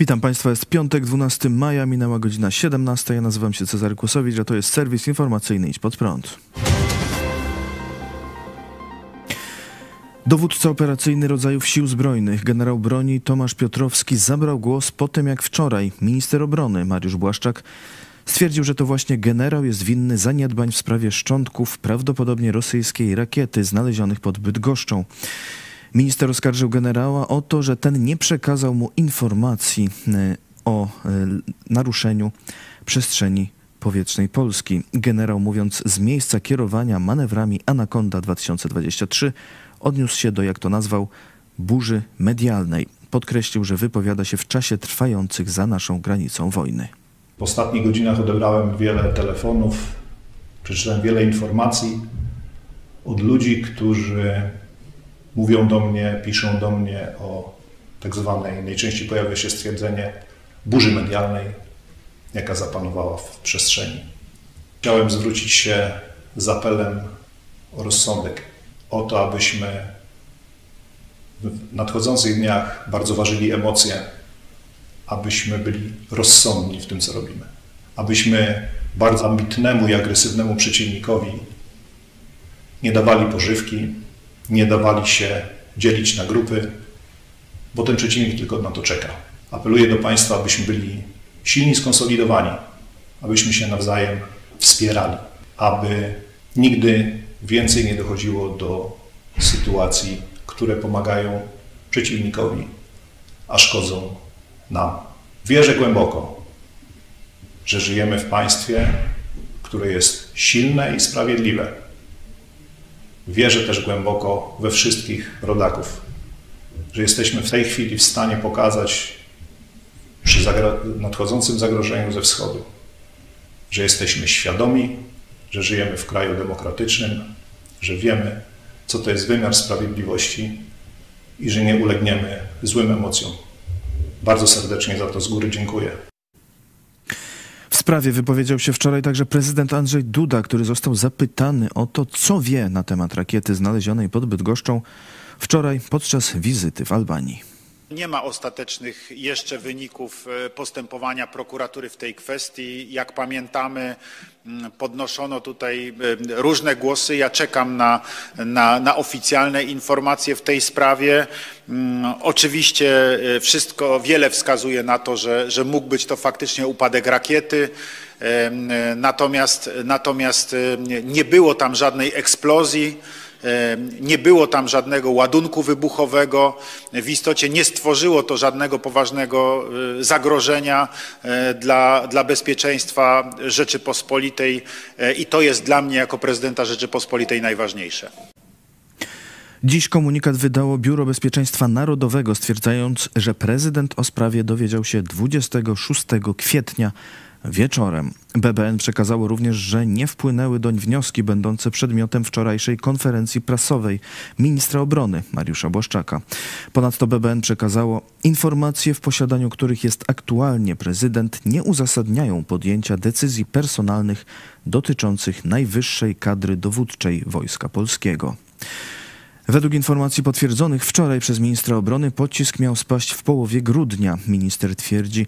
Witam Państwa, jest piątek, 12 maja, minęła godzina 17. Ja nazywam się Cezary Kłosowicz, a to jest serwis informacyjny Idź Pod Prąd. Dowódca operacyjny rodzajów sił zbrojnych, generał broni Tomasz Piotrowski zabrał głos po tym, jak wczoraj minister obrony Mariusz Błaszczak stwierdził, że to właśnie generał jest winny zaniedbań w sprawie szczątków prawdopodobnie rosyjskiej rakiety znalezionych pod Bydgoszczą. Minister oskarżył generała o to, że ten nie przekazał mu informacji e, o e, naruszeniu przestrzeni powietrznej Polski. Generał, mówiąc z miejsca kierowania manewrami Anaconda 2023, odniósł się do, jak to nazwał, burzy medialnej. Podkreślił, że wypowiada się w czasie trwających za naszą granicą wojny. W ostatnich godzinach odebrałem wiele telefonów, przeczytałem wiele informacji od ludzi, którzy mówią do mnie, piszą do mnie o tak zwanej, najczęściej pojawia się stwierdzenie burzy medialnej, jaka zapanowała w przestrzeni. Chciałem zwrócić się z apelem o rozsądek, o to, abyśmy w nadchodzących dniach bardzo ważyli emocje, abyśmy byli rozsądni w tym, co robimy, abyśmy bardzo ambitnemu i agresywnemu przeciwnikowi nie dawali pożywki, nie dawali się dzielić na grupy, bo ten przeciwnik tylko na to czeka. Apeluję do Państwa, abyśmy byli silni, skonsolidowani, abyśmy się nawzajem wspierali, aby nigdy więcej nie dochodziło do sytuacji, które pomagają przeciwnikowi, a szkodzą nam. Wierzę głęboko, że żyjemy w państwie, które jest silne i sprawiedliwe Wierzę też głęboko we wszystkich rodaków, że jesteśmy w tej chwili w stanie pokazać przy nadchodzącym zagrożeniu ze wschodu, że jesteśmy świadomi, że żyjemy w kraju demokratycznym, że wiemy, co to jest wymiar sprawiedliwości i że nie ulegniemy złym emocjom. Bardzo serdecznie za to z góry dziękuję sprawie wypowiedział się wczoraj także prezydent Andrzej Duda, który został zapytany o to, co wie na temat rakiety znalezionej pod Bydgoszczą wczoraj podczas wizyty w Albanii. Nie ma ostatecznych jeszcze wyników e, postępowania prokuratury w tej kwestii. Jak pamiętamy, mm, podnoszono tutaj e, różne głosy. Ja czekam na, na, na oficjalne informacje w tej sprawie. Mm, oczywiście e, wszystko, wiele wskazuje na to, że, że mógł być to faktycznie upadek rakiety. Natomiast, natomiast nie było tam żadnej eksplozji. Nie było tam żadnego ładunku wybuchowego. W istocie nie stworzyło to żadnego poważnego e, zagrożenia e, dla, dla bezpieczeństwa Rzeczypospolitej e, i to jest dla mnie jako prezydenta Rzeczypospolitej najważniejsze. Dziś komunikat wydało Biuro Bezpieczeństwa Narodowego, stwierdzając, że prezydent o sprawie dowiedział się 26 kwietnia Wieczorem BBN przekazało również, że nie wpłynęły doń wnioski będące przedmiotem wczorajszej konferencji prasowej ministra obrony Mariusza Błaszczaka. Ponadto BBN przekazało informacje, w posiadaniu których jest aktualnie prezydent, nie uzasadniają podjęcia decyzji personalnych dotyczących najwyższej kadry dowódczej Wojska Polskiego. Według informacji potwierdzonych wczoraj przez ministra obrony pocisk miał spaść w połowie grudnia. Minister twierdzi,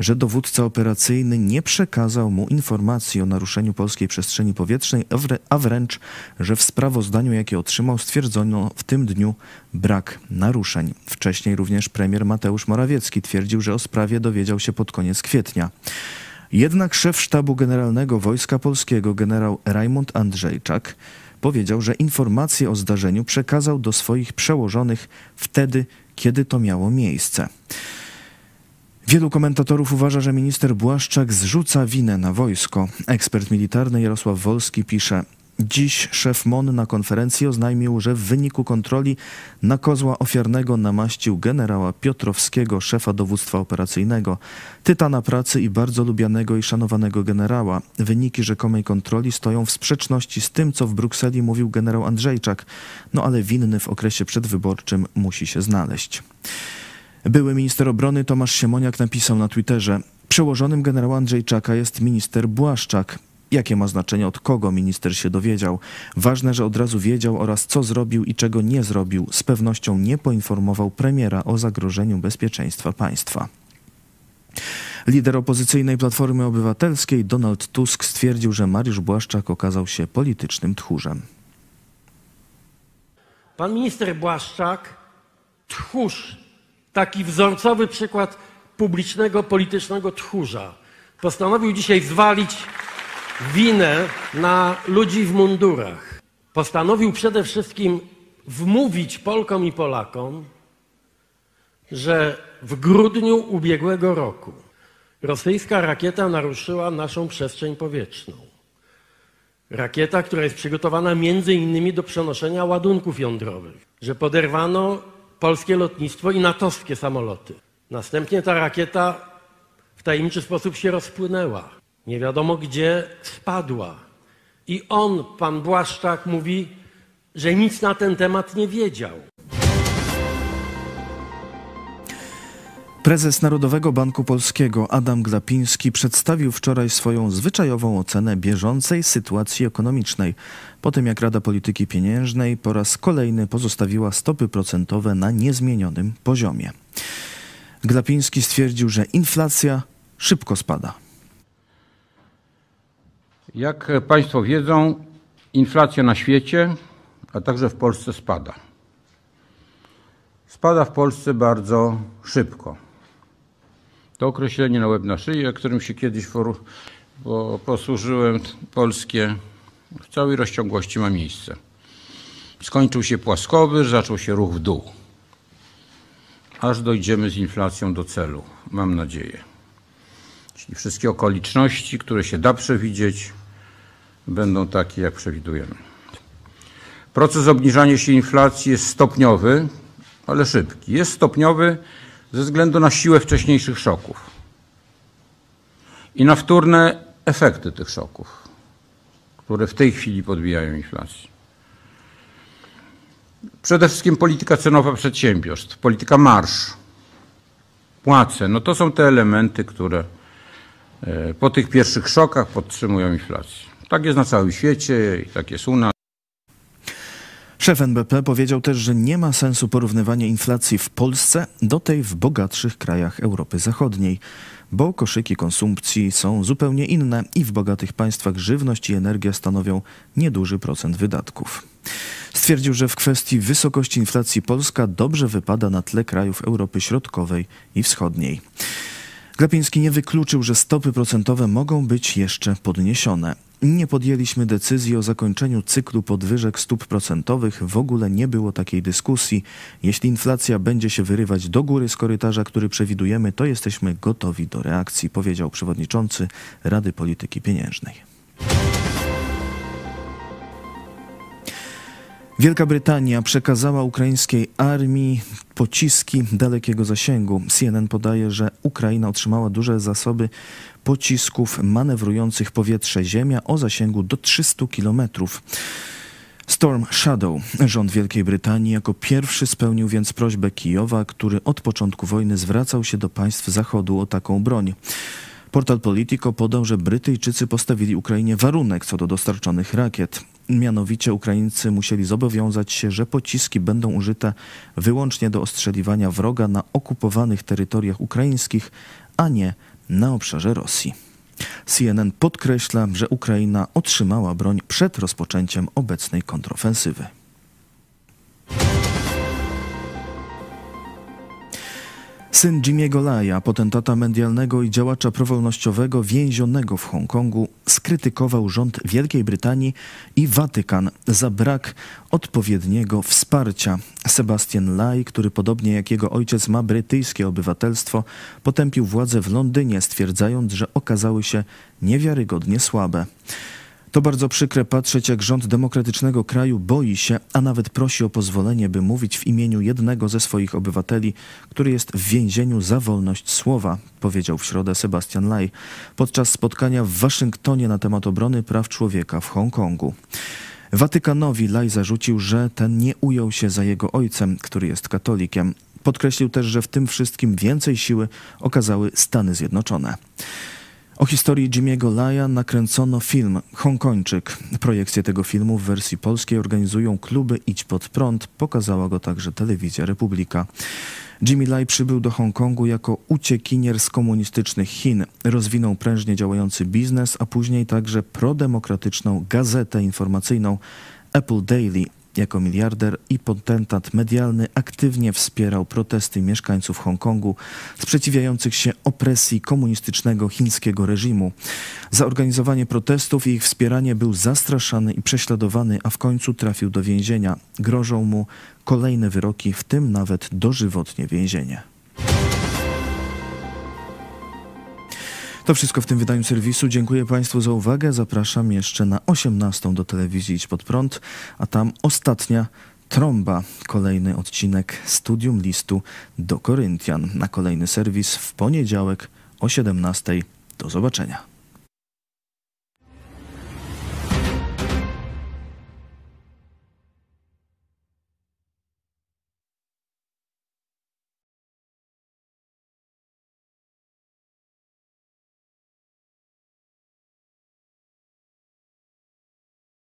że dowódca operacyjny nie przekazał mu informacji o naruszeniu polskiej przestrzeni powietrznej, a wręcz, że w sprawozdaniu, jakie otrzymał, stwierdzono w tym dniu brak naruszeń. Wcześniej również premier Mateusz Morawiecki twierdził, że o sprawie dowiedział się pod koniec kwietnia. Jednak szef sztabu generalnego Wojska Polskiego generał Rajmund Andrzejczak powiedział, że informacje o zdarzeniu przekazał do swoich przełożonych wtedy, kiedy to miało miejsce. Wielu komentatorów uważa, że minister Błaszczak zrzuca winę na wojsko. Ekspert militarny Jarosław Wolski pisze: Dziś szef MON na konferencji oznajmił, że w wyniku kontroli na kozła ofiarnego namaścił generała Piotrowskiego, szefa dowództwa operacyjnego, tytana pracy i bardzo lubianego i szanowanego generała. Wyniki rzekomej kontroli stoją w sprzeczności z tym, co w Brukseli mówił generał Andrzejczak, no ale winny w okresie przedwyborczym musi się znaleźć. Były minister obrony Tomasz Siemoniak napisał na Twitterze: Przełożonym generała Andrzejczaka jest minister Błaszczak. Jakie ma znaczenie, od kogo minister się dowiedział? Ważne, że od razu wiedział oraz co zrobił i czego nie zrobił. Z pewnością nie poinformował premiera o zagrożeniu bezpieczeństwa państwa. Lider opozycyjnej Platformy Obywatelskiej Donald Tusk stwierdził, że Mariusz Błaszczak okazał się politycznym tchórzem. Pan minister Błaszczak, tchórz, taki wzorcowy przykład publicznego, politycznego tchórza, postanowił dzisiaj zwalić winę na ludzi w mundurach. Postanowił przede wszystkim wmówić Polkom i Polakom, że w grudniu ubiegłego roku rosyjska rakieta naruszyła naszą przestrzeń powietrzną. Rakieta, która jest przygotowana między innymi do przenoszenia ładunków jądrowych, że poderwano polskie lotnictwo i natowskie samoloty. Następnie ta rakieta w tajemniczy sposób się rozpłynęła. Nie wiadomo gdzie spadła. I on, pan Błaszczak, mówi, że nic na ten temat nie wiedział. Prezes Narodowego Banku Polskiego Adam Glapiński przedstawił wczoraj swoją zwyczajową ocenę bieżącej sytuacji ekonomicznej, po tym jak Rada Polityki Pieniężnej po raz kolejny pozostawiła stopy procentowe na niezmienionym poziomie. Glapiński stwierdził, że inflacja szybko spada. Jak Państwo wiedzą, inflacja na świecie, a także w Polsce spada. Spada w Polsce bardzo szybko. To określenie na łeb na szyję, którym się kiedyś posłużyłem, polskie, w całej rozciągłości ma miejsce. Skończył się płaskowy, zaczął się ruch w dół. Aż dojdziemy z inflacją do celu, mam nadzieję. Czyli wszystkie okoliczności, które się da przewidzieć, będą takie, jak przewidujemy. Proces obniżania się inflacji jest stopniowy, ale szybki. Jest stopniowy ze względu na siłę wcześniejszych szoków i na wtórne efekty tych szoków, które w tej chwili podbijają inflację. Przede wszystkim polityka cenowa przedsiębiorstw, polityka marsz, płace. No to są te elementy, które e, po tych pierwszych szokach podtrzymują inflację. Tak jest na całym świecie i tak jest u nas. Szef NBP powiedział też, że nie ma sensu porównywania inflacji w Polsce do tej w bogatszych krajach Europy Zachodniej, bo koszyki konsumpcji są zupełnie inne i w bogatych państwach żywność i energia stanowią nieduży procent wydatków. Stwierdził, że w kwestii wysokości inflacji Polska dobrze wypada na tle krajów Europy Środkowej i Wschodniej. Glapiński nie wykluczył, że stopy procentowe mogą być jeszcze podniesione. Nie podjęliśmy decyzji o zakończeniu cyklu podwyżek stóp procentowych. W ogóle nie było takiej dyskusji. Jeśli inflacja będzie się wyrywać do góry z korytarza, który przewidujemy, to jesteśmy gotowi do reakcji, powiedział przewodniczący Rady Polityki Pieniężnej. Wielka Brytania przekazała ukraińskiej armii pociski dalekiego zasięgu. CNN podaje, że Ukraina otrzymała duże zasoby pocisków manewrujących powietrze-ziemia o zasięgu do 300 kilometrów. Storm Shadow. Rząd Wielkiej Brytanii jako pierwszy spełnił więc prośbę Kijowa, który od początku wojny zwracał się do państw Zachodu o taką broń. Portal Politico podał, że Brytyjczycy postawili Ukrainie warunek co do dostarczonych rakiet. Mianowicie Ukraińcy musieli zobowiązać się, że pociski będą użyte wyłącznie do ostrzeliwania wroga na okupowanych terytoriach ukraińskich, a nie na obszarze Rosji. CNN podkreśla, że Ukraina otrzymała broń przed rozpoczęciem obecnej kontrofensywy. Syn Jimmy'ego Laja, potentata medialnego i działacza prowolnościowego więzionego w Hongkongu, skrytykował rząd Wielkiej Brytanii i Watykan za brak odpowiedniego wsparcia. Sebastian Lai, który podobnie jak jego ojciec ma brytyjskie obywatelstwo, potępił władze w Londynie, stwierdzając, że okazały się niewiarygodnie słabe. To bardzo przykre patrzeć, jak rząd demokratycznego kraju boi się, a nawet prosi o pozwolenie, by mówić w imieniu jednego ze swoich obywateli, który jest w więzieniu za wolność słowa, powiedział w środę Sebastian Lai podczas spotkania w Waszyngtonie na temat obrony praw człowieka w Hongkongu. Watykanowi Lai zarzucił, że ten nie ujął się za jego ojcem, który jest katolikiem. Podkreślił też, że w tym wszystkim więcej siły okazały Stany Zjednoczone. O historii Jimmy'ego Laja nakręcono film Hongkończyk. Projekcję tego filmu w wersji polskiej organizują kluby Idź Pod Prąd. Pokazała go także telewizja Republika. Jimmy Lai przybył do Hongkongu jako uciekinier z komunistycznych Chin. Rozwinął prężnie działający biznes, a później także prodemokratyczną gazetę informacyjną Apple Daily. Jako miliarder i potentat medialny aktywnie wspierał protesty mieszkańców Hongkongu sprzeciwiających się opresji komunistycznego chińskiego reżimu. Za organizowanie protestów i ich wspieranie był zastraszany i prześladowany, a w końcu trafił do więzienia. Grożą mu kolejne wyroki, w tym nawet dożywotnie więzienie. To wszystko w tym wydaniu serwisu. Dziękuję Państwu za uwagę. Zapraszam jeszcze na 18 do telewizji Idź Pod Prąd, a tam ostatnia trąba. Kolejny odcinek Studium Listu do Koryntian. Na kolejny serwis w poniedziałek o 17. Do zobaczenia.